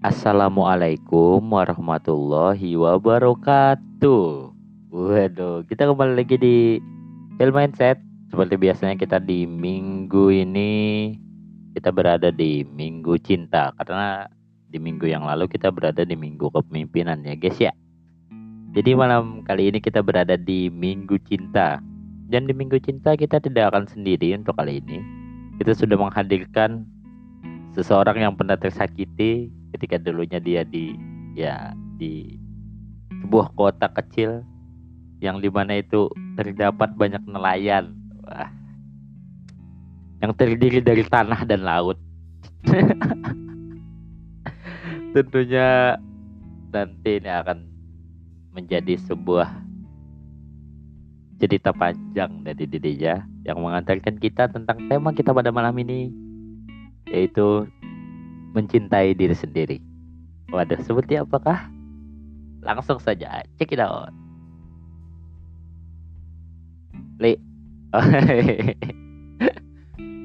Assalamualaikum warahmatullahi wabarakatuh. Waduh, kita kembali lagi di Film Mindset. Seperti biasanya kita di minggu ini kita berada di minggu cinta karena di minggu yang lalu kita berada di minggu kepemimpinan ya guys ya. Jadi malam kali ini kita berada di minggu cinta. Dan di minggu cinta kita tidak akan sendiri untuk kali ini. Kita sudah menghadirkan seseorang yang pernah tersakiti ketika dulunya dia di ya di sebuah kota kecil yang di mana itu terdapat banyak nelayan Wah. yang terdiri dari tanah dan laut tentunya nanti ini akan menjadi sebuah cerita panjang dari Dideja yang mengantarkan kita tentang tema kita pada malam ini yaitu mencintai diri sendiri. Waduh, seperti apakah? Langsung saja, cek it out. Li.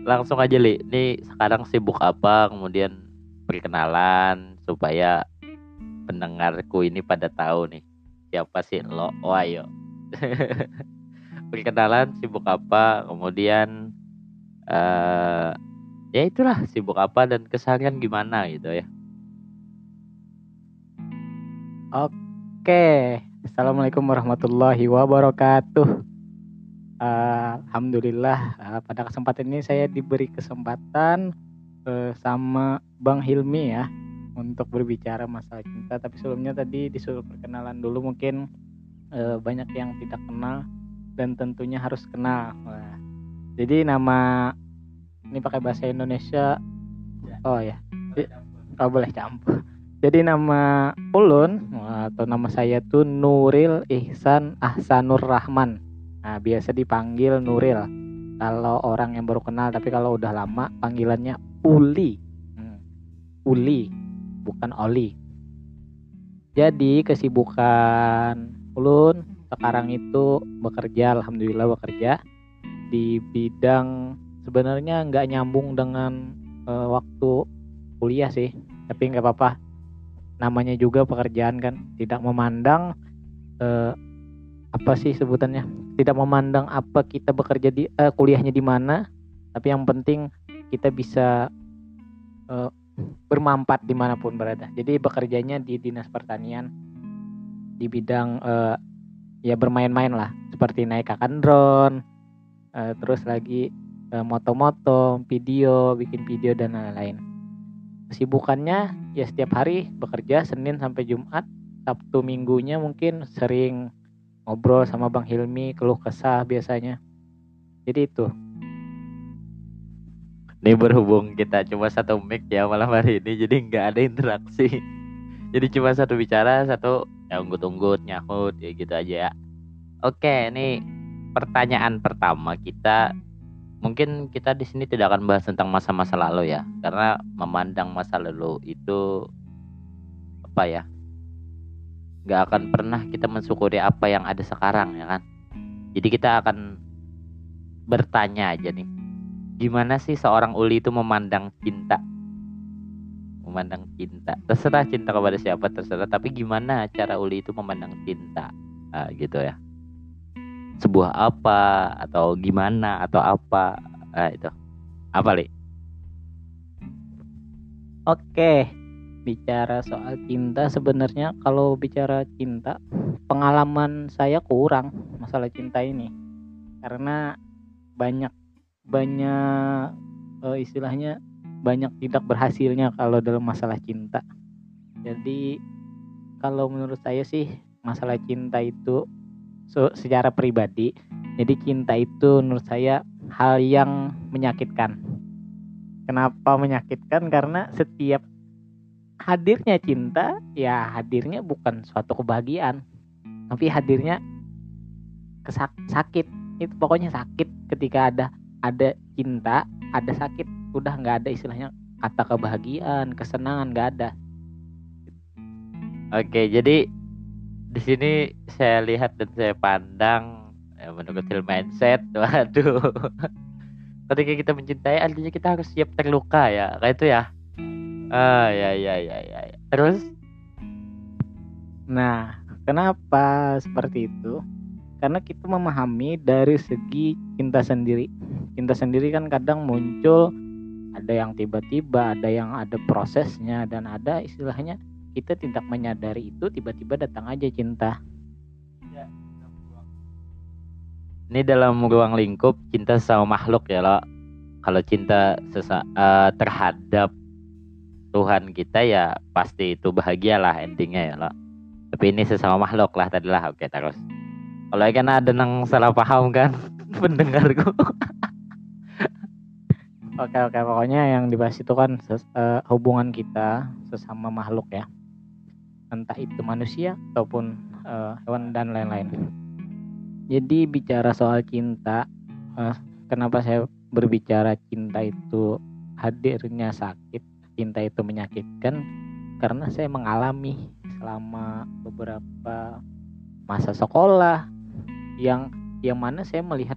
Langsung aja, Li. Ini sekarang sibuk apa? Kemudian perkenalan supaya pendengarku ini pada tahu nih siapa sih lo. Oh, ayo. perkenalan sibuk apa? Kemudian uh, ya itulah sibuk apa dan keseharian gimana gitu ya Oke, assalamualaikum warahmatullahi wabarakatuh. Uh, Alhamdulillah uh, pada kesempatan ini saya diberi kesempatan uh, sama Bang Hilmi ya untuk berbicara masalah cinta. Tapi sebelumnya tadi disuruh perkenalan dulu mungkin uh, banyak yang tidak kenal dan tentunya harus kenal. Wah. Jadi nama ini pakai bahasa Indonesia. Oh ya, oh boleh campur jadi nama ulun atau nama saya tuh Nuril Ihsan Ahsanur Rahman. Nah, biasa dipanggil Nuril. Kalau orang yang baru kenal, tapi kalau udah lama panggilannya Uli. Hmm. Uli, bukan Oli. Jadi kesibukan ulun sekarang itu bekerja, alhamdulillah bekerja di bidang sebenarnya nggak nyambung dengan uh, waktu kuliah sih, tapi nggak apa-apa. Namanya juga pekerjaan kan tidak memandang eh, apa sih sebutannya? Tidak memandang apa kita bekerja di eh, kuliahnya di mana tapi yang penting kita bisa eh, bermanfaat di mana pun berada. Jadi bekerjanya di dinas pertanian di bidang eh, ya bermain-main lah seperti naik akan drone eh, terus lagi moto-moto video bikin video dan lain-lain. Kesibukannya ya setiap hari bekerja Senin sampai Jumat Sabtu minggunya mungkin sering ngobrol sama Bang Hilmi keluh kesah biasanya. Jadi itu. Ini berhubung kita cuma satu mic ya malam hari ini jadi nggak ada interaksi. Jadi cuma satu bicara satu ya unggut-unggut nyahut ya gitu aja ya. Oke ini pertanyaan pertama kita mungkin kita di sini tidak akan bahas tentang masa-masa lalu ya. Karena memandang masa lalu itu apa ya nggak akan pernah kita mensyukuri apa yang ada sekarang ya kan? Jadi kita akan bertanya aja nih gimana sih seorang uli itu memandang cinta? Memandang cinta. Terserah cinta kepada siapa terserah. Tapi gimana cara uli itu memandang cinta? Nah, gitu ya sebuah apa atau gimana atau apa. Nah, itu. Apa li? Oke bicara soal cinta sebenarnya kalau bicara cinta pengalaman saya kurang masalah cinta ini. Karena banyak banyak uh, istilahnya banyak tidak berhasilnya kalau dalam masalah cinta. Jadi kalau menurut saya sih masalah cinta itu so, secara pribadi. Jadi cinta itu menurut saya hal yang menyakitkan. Kenapa menyakitkan? Karena setiap hadirnya cinta ya hadirnya bukan suatu kebahagiaan. Tapi hadirnya kesak sakit. Itu pokoknya sakit ketika ada ada cinta ada sakit udah nggak ada istilahnya kata kebahagiaan kesenangan nggak ada. Oke jadi di sini saya lihat dan saya pandang ya, menurut film mindset waduh ketika kita mencintai artinya kita harus siap terluka ya kayak itu ya ah ya ya ya ya ya. terus Nah, kenapa seperti itu? Karena kita memahami dari segi cinta sendiri. Cinta sendiri kan kadang muncul ada yang tiba-tiba, ada yang ada prosesnya dan ada istilahnya kita tidak menyadari itu tiba-tiba datang aja cinta. ini dalam ruang lingkup cinta sama makhluk ya lo. Kalau cinta sesa eh, terhadap Tuhan kita ya pasti itu bahagialah endingnya ya lo. Tapi ini sesama makhluk lah tadi lah oke terus. Kalau kan ada nang salah paham kan pendengarku. Oke oke. Pokoknya yang dibahas itu kan ses- eh, hubungan kita sesama makhluk ya. Entah itu manusia ataupun eh, hewan dan lain-lain. Jadi bicara soal cinta, eh, kenapa saya berbicara cinta itu hadirnya sakit, cinta itu menyakitkan? Karena saya mengalami selama beberapa masa sekolah yang yang mana saya melihat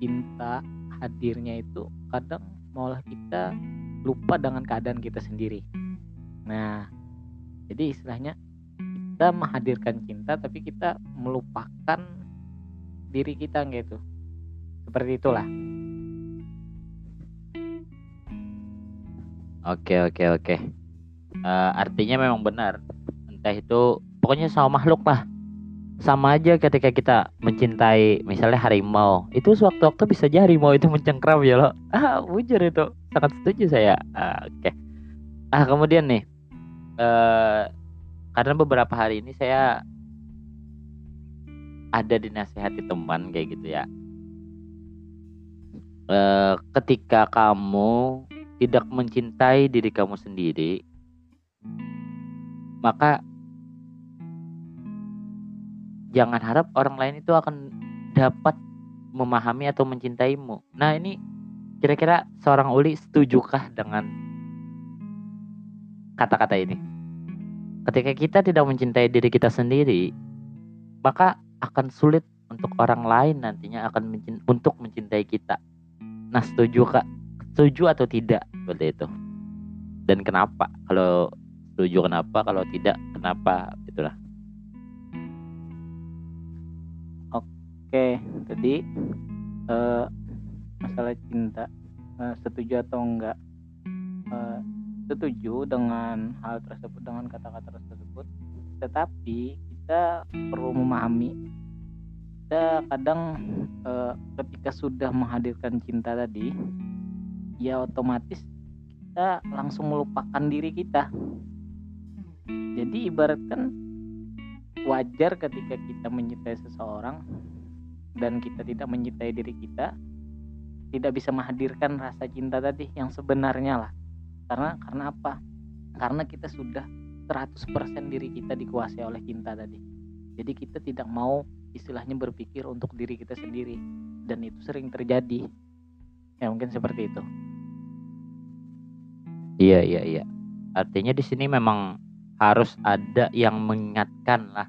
cinta hadirnya itu kadang malah kita lupa dengan keadaan kita sendiri. Nah, jadi istilahnya kita menghadirkan cinta tapi kita melupakan diri kita gitu. Seperti itulah. oke oke oke. Eh, artinya memang benar. Entah itu pokoknya sama makhluk lah. Sama aja ketika kita mencintai misalnya harimau. Itu sewaktu-waktu bisa aja harimau itu mencengkram ya loh ah bujur itu. Sangat setuju saya. Ah, oke. Ah kemudian nih. Eh karena beberapa hari ini saya ada dinasehati teman kayak gitu ya eh ketika kamu tidak mencintai diri kamu sendiri maka jangan harap orang lain itu akan dapat memahami atau mencintaimu. Nah, ini kira-kira seorang Uli setujukah dengan kata-kata ini? Ketika kita tidak mencintai diri kita sendiri, maka akan sulit untuk orang lain nantinya akan mencin- untuk mencintai kita. Nah, setuju Kak? Setuju atau tidak seperti itu? Dan kenapa? Kalau setuju kenapa? Kalau tidak kenapa? Itulah. Oke, tadi eh, masalah cinta eh, setuju atau enggak? Eh, setuju dengan hal tersebut dengan kata-kata tersebut, tetapi kita perlu memahami kita kadang eh, ketika sudah menghadirkan cinta tadi, ya otomatis kita langsung melupakan diri kita. Jadi ibaratkan wajar ketika kita mencintai seseorang dan kita tidak mencintai diri kita tidak bisa menghadirkan rasa cinta tadi yang sebenarnya lah karena karena apa? Karena kita sudah 100% diri kita dikuasai oleh cinta tadi. Jadi kita tidak mau istilahnya berpikir untuk diri kita sendiri. Dan itu sering terjadi. Ya mungkin seperti itu. Iya iya iya. Artinya di sini memang harus ada yang mengingatkan lah.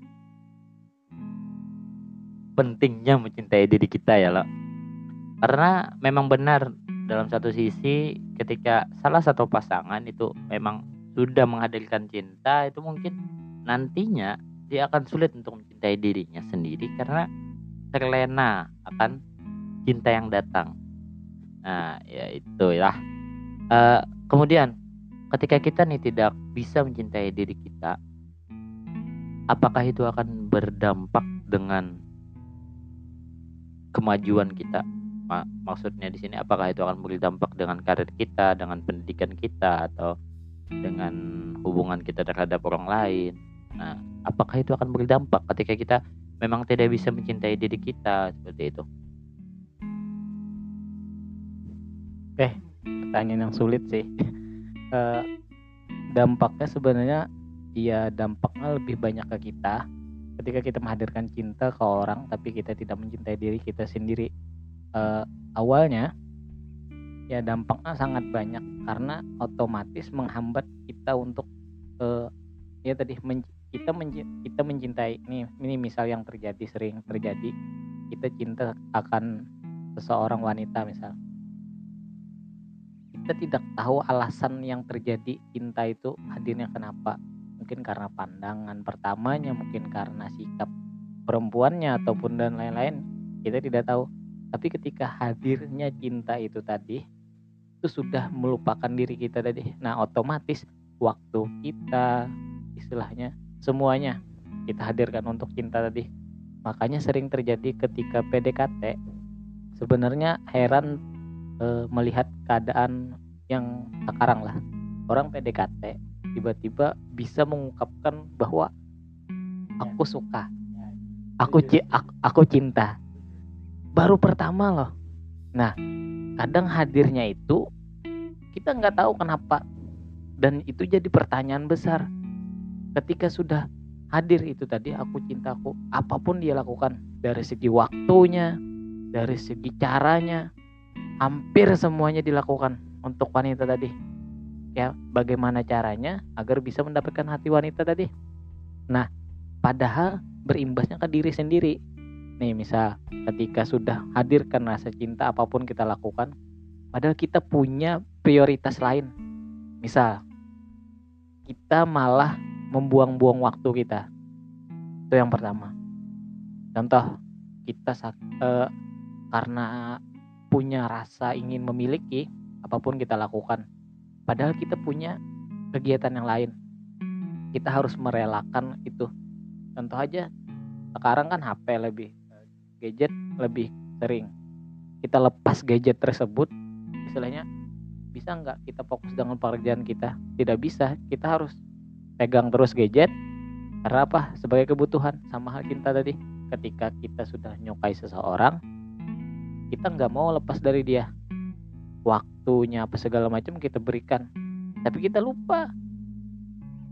Pentingnya mencintai diri kita ya loh. Karena memang benar dalam satu sisi ketika salah satu pasangan itu memang sudah menghadirkan cinta itu mungkin nantinya dia akan sulit untuk mencintai dirinya sendiri karena terlena akan cinta yang datang. Nah, ya itu ya. Eh, kemudian ketika kita nih tidak bisa mencintai diri kita, apakah itu akan berdampak dengan kemajuan kita? Ma- maksudnya di sini apakah itu akan berdampak dengan karir kita, dengan pendidikan kita atau dengan hubungan kita terhadap orang lain? Nah, apakah itu akan berdampak ketika kita memang tidak bisa mencintai diri kita seperti itu? pertanyaan yang sulit sih Eh, dampaknya sebenarnya ya dampaknya lebih banyak ke kita ketika kita menghadirkan cinta ke orang tapi kita tidak mencintai diri kita sendiri Eh, awalnya ya dampaknya sangat banyak karena otomatis menghambat kita untuk eh, ya tadi men- kita menci- kita mencintai. Ini ini misal yang terjadi sering terjadi. Kita cinta akan seseorang wanita misal. Kita tidak tahu alasan yang terjadi cinta itu hadirnya kenapa. Mungkin karena pandangan pertamanya mungkin karena sikap perempuannya ataupun dan lain-lain. Kita tidak tahu tapi ketika hadirnya cinta itu tadi itu sudah melupakan diri kita tadi. Nah otomatis waktu kita istilahnya semuanya kita hadirkan untuk cinta tadi. Makanya sering terjadi ketika PDKT sebenarnya heran e, melihat keadaan yang sekarang lah. Orang PDKT tiba-tiba bisa mengungkapkan bahwa aku suka. Aku aku, aku cinta baru pertama loh. Nah kadang hadirnya itu kita nggak tahu kenapa. Dan itu jadi pertanyaan besar. Ketika sudah hadir itu tadi aku cintaku apa pun dia lakukan dari segi waktunya dari segi caranya hampir semuanya dilakukan untuk wanita tadi. Ya bagaimana caranya agar bisa mendapatkan hati wanita tadi? Nah padahal berimbasnya ke diri sendiri nih misal ketika sudah hadirkan rasa cinta apa pun kita lakukan padahal kita punya prioritas lain. Misal kita malah membuang-buang waktu kita. Itu yang pertama. Contoh kita uh, karena punya rasa ingin memiliki apa pun kita lakukan padahal kita punya kegiatan yang lain. Kita harus merelakan itu. Contoh aja sekarang kan HP lebih gadget lebih sering. Kita lepas gadget tersebut istilahnya bisa nggak kita fokus dengan pekerjaan kita? Tidak bisa. Kita harus pegang terus gadget karena apa? Sebagai kebutuhan. Sama hal cinta tadi ketika kita sudah nyukai seseorang kita nggak mau lepas dari dia. Waktunya apa segala macam kita berikan. Tapi kita lupa.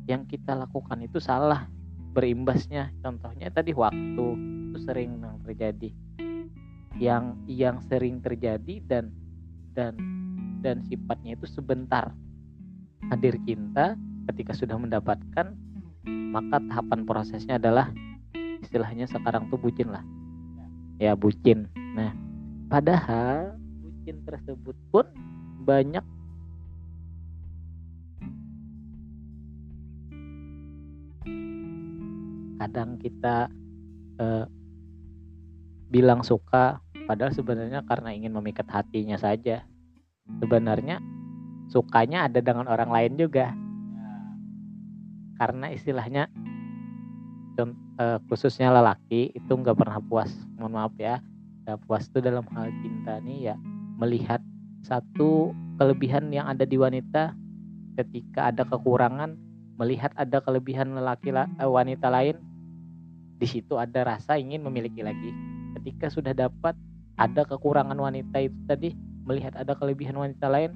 Yang kita lakukan itu salah berimbasnya. Contohnya tadi waktu itu sering yang terjadi. Yang yang sering terjadi dan dan dan sifatnya itu sebentar. Hadir cinta ketika sudah mendapatkan maka tahapan prosesnya adalah istilahnya sekarang tuh bucin lah. Ya bucin. Nah Padahal bucin tersebut pun banyak kadang kita eh, bilang suka padahal sebenarnya karena ingin memikat hatinya saja. Sebenarnya sukanya ada dengan orang lain juga. Karena istilahnya eh, khususnya lelaki itu nggak pernah puas. Mohon maaf ya kita puas itu dalam hal cinta nih ya. Melihat satu kelebihan yang ada di wanita ketika ada kekurangan melihat ada kelebihan lelaki eh, wanita lain di situ ada rasa ingin memiliki lagi ketika sudah dapat ada kekurangan wanita itu tadi melihat ada kelebihan wanita lain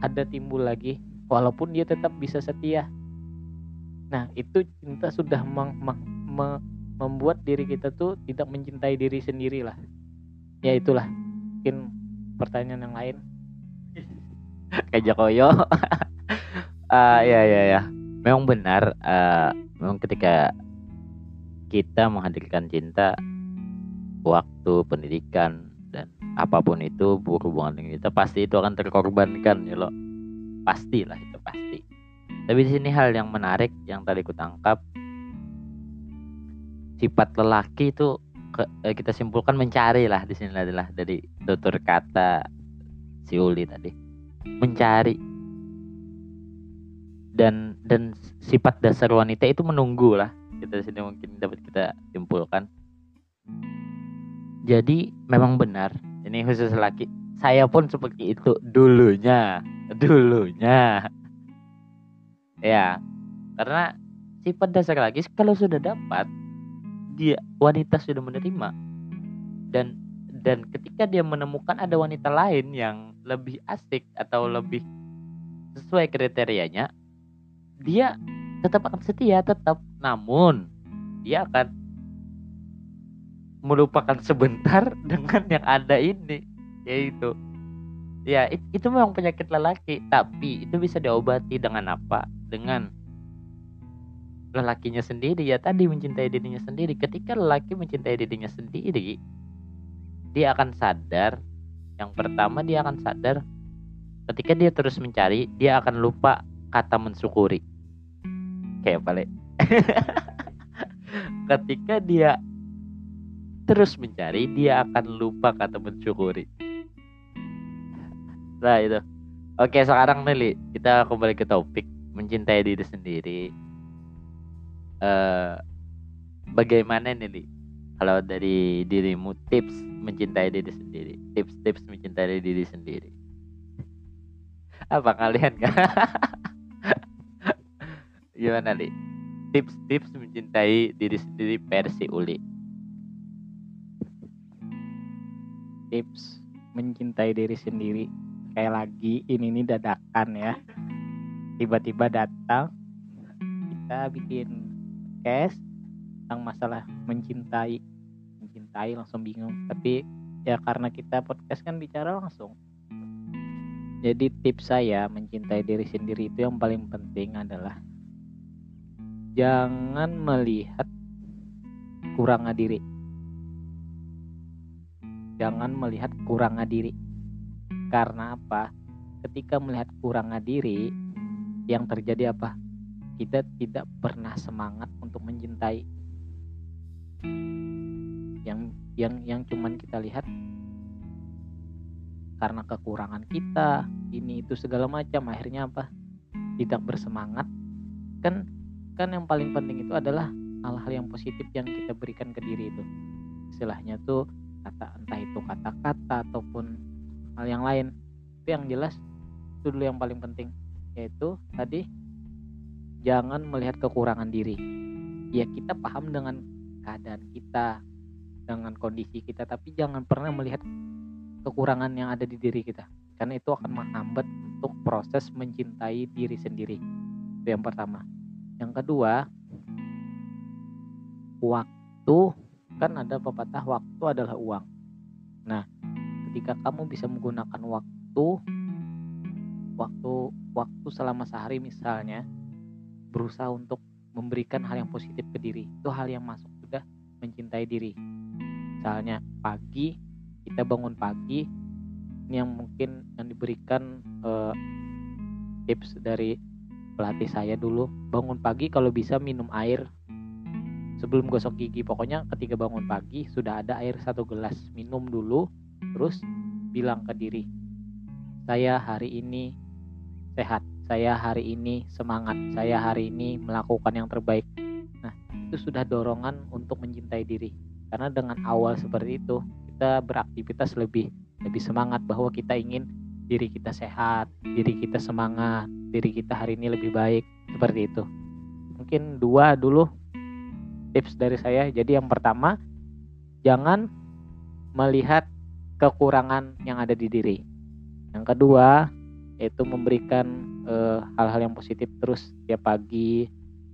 ada timbul lagi walaupun dia tetap bisa setia. Nah itu cinta sudah meng, meng, meng, membuat diri kita tuh tidak mencintai diri sendiri lah ya itulah mungkin pertanyaan yang lain. Kayak Jokoyo uh, ya ya ya. Memang benar uh, memang ketika kita menghadirkan cinta waktu pendidikan dan apa pun itu berhubungan dengan kita pasti itu akan terkorbankan ya loh pasti lah itu pasti. Tapi di sini hal yang menarik yang tadi kutangkap sifat lelaki itu eh, kita simpulkan mencari lah di sini adalah dari tutur kata si Uli tadi. Mencari. Dan dan sifat dasar wanita itu menunggu lah kita sini mungkin dapat kita simpulkan jadi memang benar. Ini khusus laki. Saya pun seperti itu dulunya. Dulunya. Ya karena sifat dasar lagi kalau sudah dapat dia wanita sudah menerima. Dan dan ketika dia menemukan ada wanita lain yang lebih asik atau lebih sesuai kriterianya dia tetap akan setia tetap. Namun dia akan melupakan sebentar dengan yang ada ini yaitu ya itu memang penyakit lelaki tapi itu bisa diobati dengan apa? Dengan lelakinya sendiri ya tadi mencintai dirinya sendiri. Ketika lelaki mencintai dirinya sendiri dia akan sadar. Yang pertama dia akan sadar. Ketika dia terus mencari dia akan lupa kata mensyukuri. Kayak Le? ketika dia terus mencari dia akan lupa kata mensyukuri. Nah itu. Oke sekarang nih kita kembali ke topik mencintai diri sendiri. Uh, bagaimana nih kalau dari dirimu tips mencintai diri sendiri. Tips-tips mencintai diri sendiri. Apa kalian kan gimana nih tips-tips mencintai diri sendiri versi Uli tips mencintai diri sendiri. Kayak lagi ini nih dadakan ya. Tiba-tiba datang kita bikin cash tentang masalah mencintai. Mencintai langsung bingung. Tapi ya karena kita podcast kan bicara langsung. Jadi tips saya mencintai diri sendiri itu yang paling penting adalah jangan melihat kurang diri jangan melihat kurang diri. Karena apa? Ketika melihat kurang diri, yang terjadi apa? Kita tidak pernah semangat untuk mencintai. Yang yang yang cuman kita lihat karena kekurangan kita, ini itu segala macam akhirnya apa? Tidak bersemangat. Kan kan yang paling penting itu adalah hal-hal yang positif yang kita berikan ke diri itu. Istilahnya tuh kata entah itu kata-kata ataupun hal yang lain. Itu yang jelas itu dulu yang paling penting yaitu tadi jangan melihat kekurangan diri. Ya kita paham dengan keadaan kita dengan kondisi kita tapi jangan pernah melihat kekurangan yang ada di diri kita. Karena itu akan menghambat untuk proses mencintai diri sendiri. Itu yang pertama. Yang kedua waktu kan ada pepatah waktu adalah uang. Nah, ketika kamu bisa menggunakan waktu waktu waktu selama sehari misalnya berusaha untuk memberikan hal yang positif ke diri, itu hal yang masuk sudah mencintai diri. Misalnya pagi kita bangun pagi ini yang mungkin yang diberikan eh, tips dari pelatih saya dulu bangun pagi kalau bisa minum air sebelum gosok gigi. Pokoknya ketika bangun pagi sudah ada air satu gelas minum dulu terus bilang ke diri saya hari ini sehat saya hari ini semangat saya hari ini melakukan yang terbaik. Nah itu sudah dorongan untuk mencintai diri. Karena dengan awal seperti itu kita beraktivitas lebih lebih semangat bahwa kita ingin diri kita sehat diri kita semangat diri kita hari ini lebih baik seperti itu. Mungkin dua dulu tips dari saya. Jadi yang pertama, jangan melihat kekurangan yang ada di diri. Yang kedua, yaitu memberikan eh, hal-hal uh, yang positif terus tiap pagi,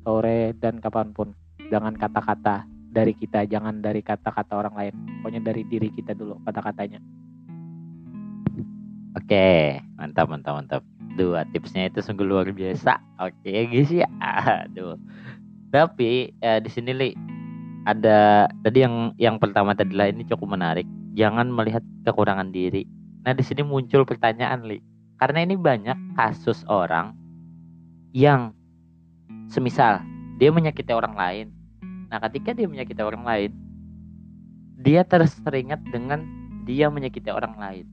sore dan kapan pun. Jangan kata-kata dari kita, jangan dari kata-kata orang lain. Pokoknya dari diri kita dulu kata-katanya. Oke, mantap mantap mantap. Dua tipsnya itu sungguh luar biasa. Oke guys ya. Aduh tapi ya, di sini li ada tadi yang yang pertama tadi lah ini cukup menarik. Jangan melihat kekurangan diri. Nah di sini muncul pertanyaan li. Karena ini banyak kasus orang yang semisal dia menyakiti orang lain. Nah ketika dia menyakiti orang lain dia terus teringat dengan dia menyakiti orang lain.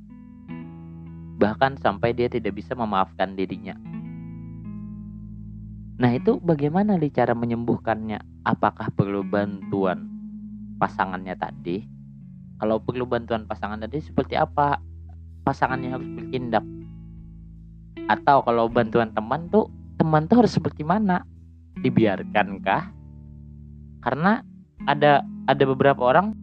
Bahkan sampai dia tidak bisa memaafkan dirinya Nah itu bagaimana nih cara menyembuhkannya? Apakah perlu bantuan pasangannya tadi? Kalau perlu bantuan pasangan tadi seperti apa pasangannya harus bertindak? Atau kalau bantuan teman tuh teman tuh harus seperti mana? Dibiarkankah? Karena ada ada beberapa orang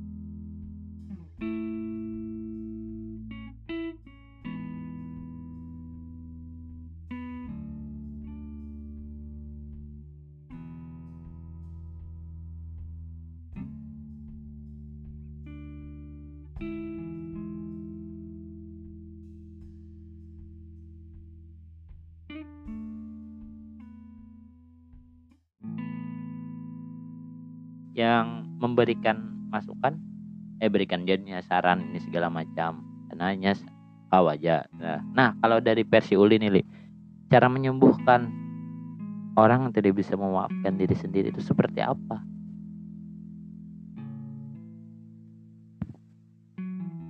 memberikan masukan eh berikan jadinya saran ini segala macam. Karena hanya kau aja. Nah, nah kalau dari versi Uli nih Li, cara menyembuhkan orang yang tidak bisa memaafkan diri sendiri itu seperti apa?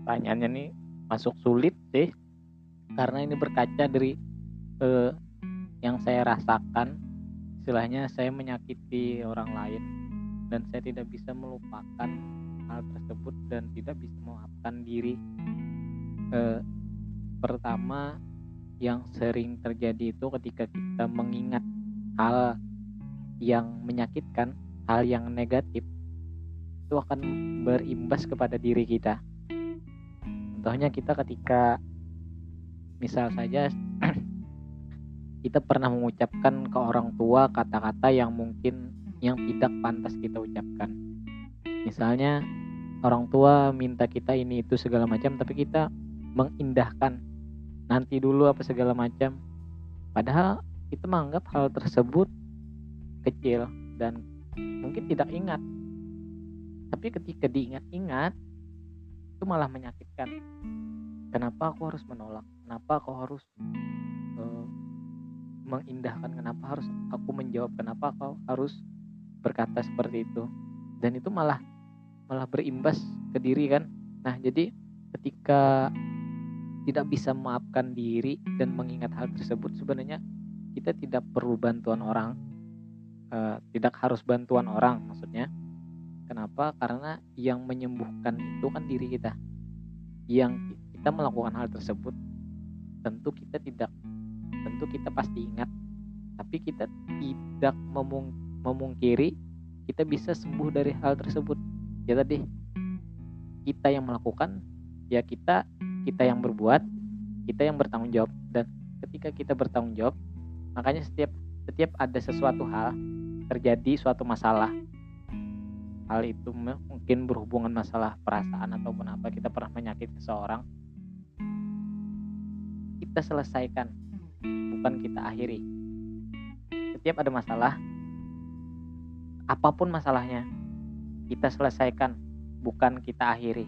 Pertanyaannya nih masuk sulit sih. Karena ini berkaca dari eh, yang saya rasakan. Istilahnya saya menyakiti orang lain dan saya tidak bisa melupakan hal tersebut dan tidak bisa memaafkan diri. Eh, pertama yang sering terjadi itu ketika kita mengingat hal yang menyakitkan hal yang negatif itu akan berimbas kepada diri kita. Contohnya kita ketika misal saja kita pernah mengucapkan ke orang tua kata-kata yang mungkin yang tidak pantas kita ucapkan. Misalnya orang tua minta kita ini itu segala macam tapi kita mengindahkan nanti dulu apa segala macam. Padahal kita menganggap hal tersebut kecil dan mungkin tidak ingat. Tapi ketika diingat-ingat itu malah menyakitkan. Kenapa aku harus menolak? Kenapa aku harus uh, mengindahkan? Kenapa harus aku menjawab? Kenapa kau harus berkata seperti itu. Dan itu malah malah berimbas ke diri kan. Nah jadi ketika tidak bisa memaafkan diri dan mengingat hal tersebut sebenarnya kita tidak perlu bantuan orang. Uh, tidak harus bantuan orang maksudnya. Kenapa? Karena yang menyembuhkan itu kan diri kita. Yang kita melakukan hal tersebut tentu kita tidak tentu kita pasti ingat. Tapi kita tidak memung, memungkiri kita bisa sembuh dari hal tersebut. Ya tadi kita yang melakukan ya kita kita yang berbuat kita yang bertanggung jawab. Dan ketika kita bertanggung jawab makanya setiap setiap ada sesuatu hal terjadi suatu masalah hal itu mungkin berhubungan masalah perasaan ataupun apa kita pernah menyakiti seseorang kita selesaikan bukan kita akhiri. Setiap ada masalah apa pun masalahnya kita selesaikan bukan kita akhiri.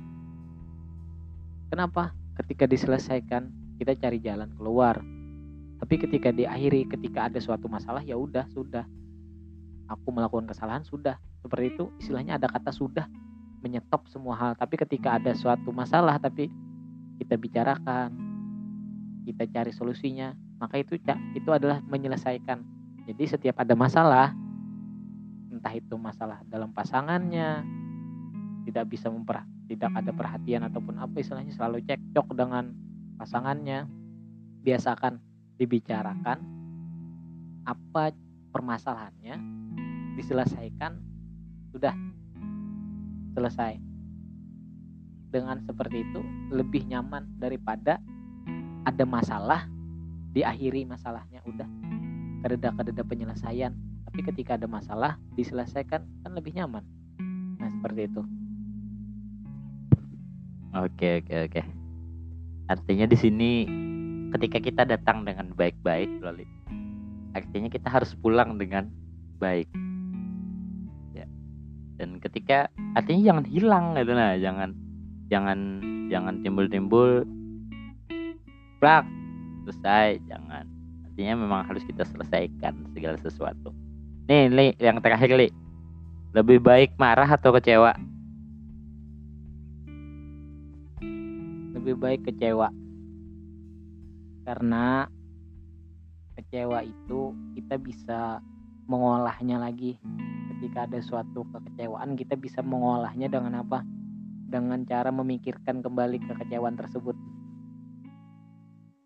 Kenapa? Ketika diselesaikan kita cari jalan keluar. Tapi ketika diakhiri ketika ada suatu masalah ya udah sudah. Aku melakukan kesalahan sudah. Seperti itu istilahnya ada kata sudah menyetop semua hal. Tapi ketika ada suatu masalah tapi kita bicarakan kita cari solusinya maka itu itu adalah menyelesaikan. Jadi setiap ada masalah entah itu masalah dalam pasangannya tidak bisa memper tidak ada perhatian ataupun apa istilahnya selalu cekcok dengan pasangannya. Biasakan dibicarakan apa permasalahannya diselesaikan sudah. Selesai. Dengan seperti itu lebih nyaman daripada ada masalah diakhiri masalahnya udah. Kededa penyelesaian tapi ketika ada masalah diselesaikan kan lebih nyaman. Nah seperti itu. Oke oke oke. Artinya di sini ketika kita datang dengan baik-baik Loli artinya kita harus pulang dengan baik. Dan ketika artinya jangan hilang gitu nah jangan jangan jangan timbul-timbul plak selesai jangan. Artinya memang harus kita selesaikan segala sesuatu nih li yang terakhir li. Lebih baik marah atau kecewa? Lebih baik kecewa. Karena kecewa itu kita bisa mengolahnya lagi. Ketika ada suatu kekecewaan kita bisa mengolahnya dengan apa? Dengan cara memikirkan kembali kekecewaan tersebut.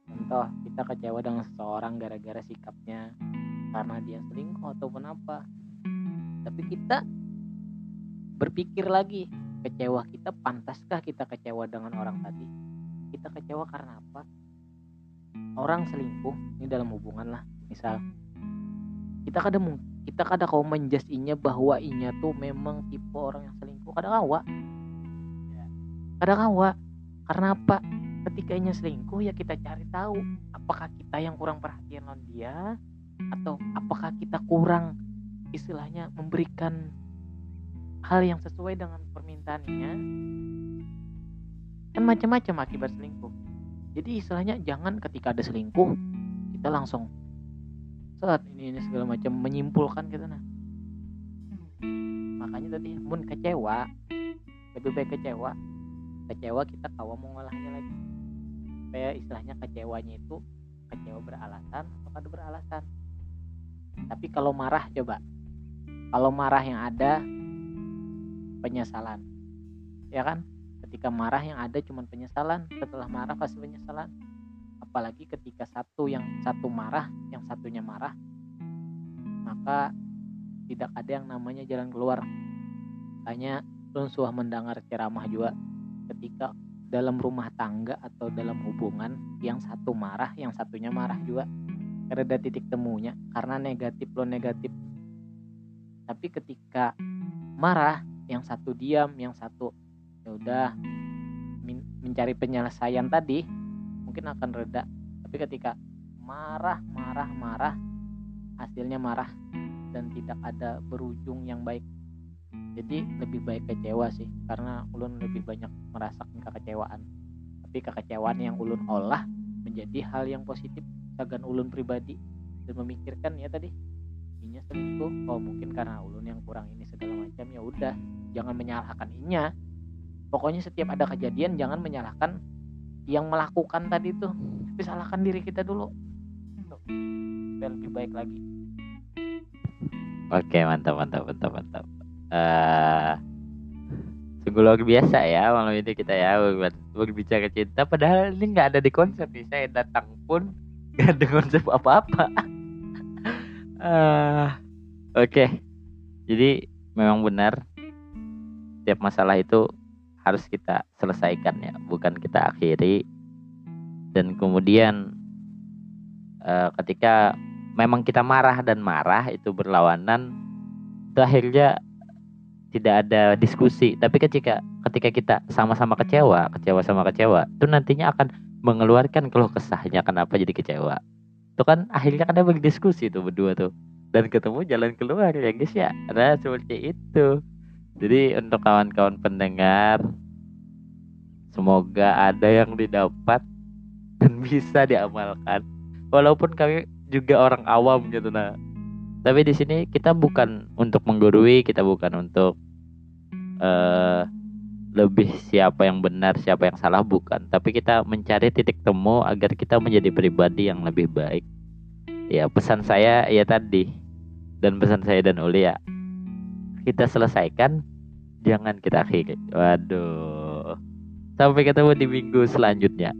Contoh kita kecewa dengan seseorang gara-gara sikapnya karena dia selingkuh ataupun apa. Tapi kita berpikir lagi kecewa kita pantaskah kita kecewa dengan orang tadi? Kita kecewa karena apa? Orang selingkuh ini dalam hubungan lah misal. Kita kadang kita kadang kau menjasinya bahwa inya tuh memang tipe orang yang selingkuh. Kadang kawa. Kadang kawa. Karena apa? Ketika inya selingkuh ya kita cari tahu apakah kita yang kurang perhatian on dia atau apakah kita kurang istilahnya memberikan hal yang sesuai dengan permintaannya? Kan macam-macam akibat selingkuh. Jadi istilahnya jangan ketika ada selingkuh kita langsung saat ini ini segala macam menyimpulkan gitu nah makanya tadi mun kecewa. Lebih baik kecewa. Kecewa kita kawa mau ngolahnya lagi. Supaya istilahnya kecewanya itu kecewa beralasan atau kada beralasan tapi kalau marah coba. Kalau marah yang ada penyesalan. Ya kan? Ketika marah yang ada cuma penyesalan setelah marah pasti penyesalan. Apalagi ketika satu yang satu marah yang satunya marah maka tidak ada yang namanya jalan keluar. Hanya suah mendengar ceramah juga. Ketika dalam rumah tangga atau dalam hubungan yang satu marah yang satunya marah juga ada titik temunya karena negatif lo negatif. Tapi ketika marah yang satu diam yang satu ya udah mencari penyelesaian tadi mungkin akan reda. Tapi ketika marah marah marah hasilnya marah dan tidak ada berujung yang baik. Jadi lebih baik kecewa sih karena ulun lebih banyak merasakan kekecewaan. Tapi kekecewaan yang ulun olah menjadi hal yang positif sagan ulun pribadi dan memikirkan ya tadi inya selingkuh. Oh mungkin karena ulun yang kurang ini segala macam ya udah jangan menyalahkan inya. Pokoknya setiap ada kejadian jangan menyalahkan yang melakukan tadi tuh. Tapi salahkan diri kita dulu. Biar lebih baik lagi. Oke mantap mantap mantap mantap. Uh, sungguh luar biasa ya malam ini kita ya berbicara cinta. Padahal ini nggak ada di konsep nih saya datang pun gak ada konsep apa-apa. Uh, oke. Okay. jadi memang benar setiap masalah itu harus kita selesaikan ya bukan kita akhiri. Dan kemudian uh, ketika memang kita marah dan marah itu berlawanan itu akhirnya tidak ada diskusi. Tapi ketika ketika kita sama-sama kecewa kecewa sama kecewa itu nantinya akan mengeluarkan keluh kesahnya kenapa jadi kecewa. Itu kan akhirnya kan ada berdiskusi tuh berdua tuh. Dan ketemu jalan keluar ya guys ya. Nah seperti itu. Jadi untuk kawan-kawan pendengar semoga ada yang didapat dan bisa diamalkan. Walaupun kami juga orang awam gitu nah. Tapi di sini kita bukan untuk menggurui kita bukan untuk uh, lebih siapa yang benar siapa yang salah bukan. Tapi kita mencari titik temu agar kita menjadi pribadi yang lebih baik. Ya pesan saya ya tadi dan pesan saya dan Uli ya. Kita selesaikan jangan kita akhiri. Waduh. Sampai ketemu di minggu selanjutnya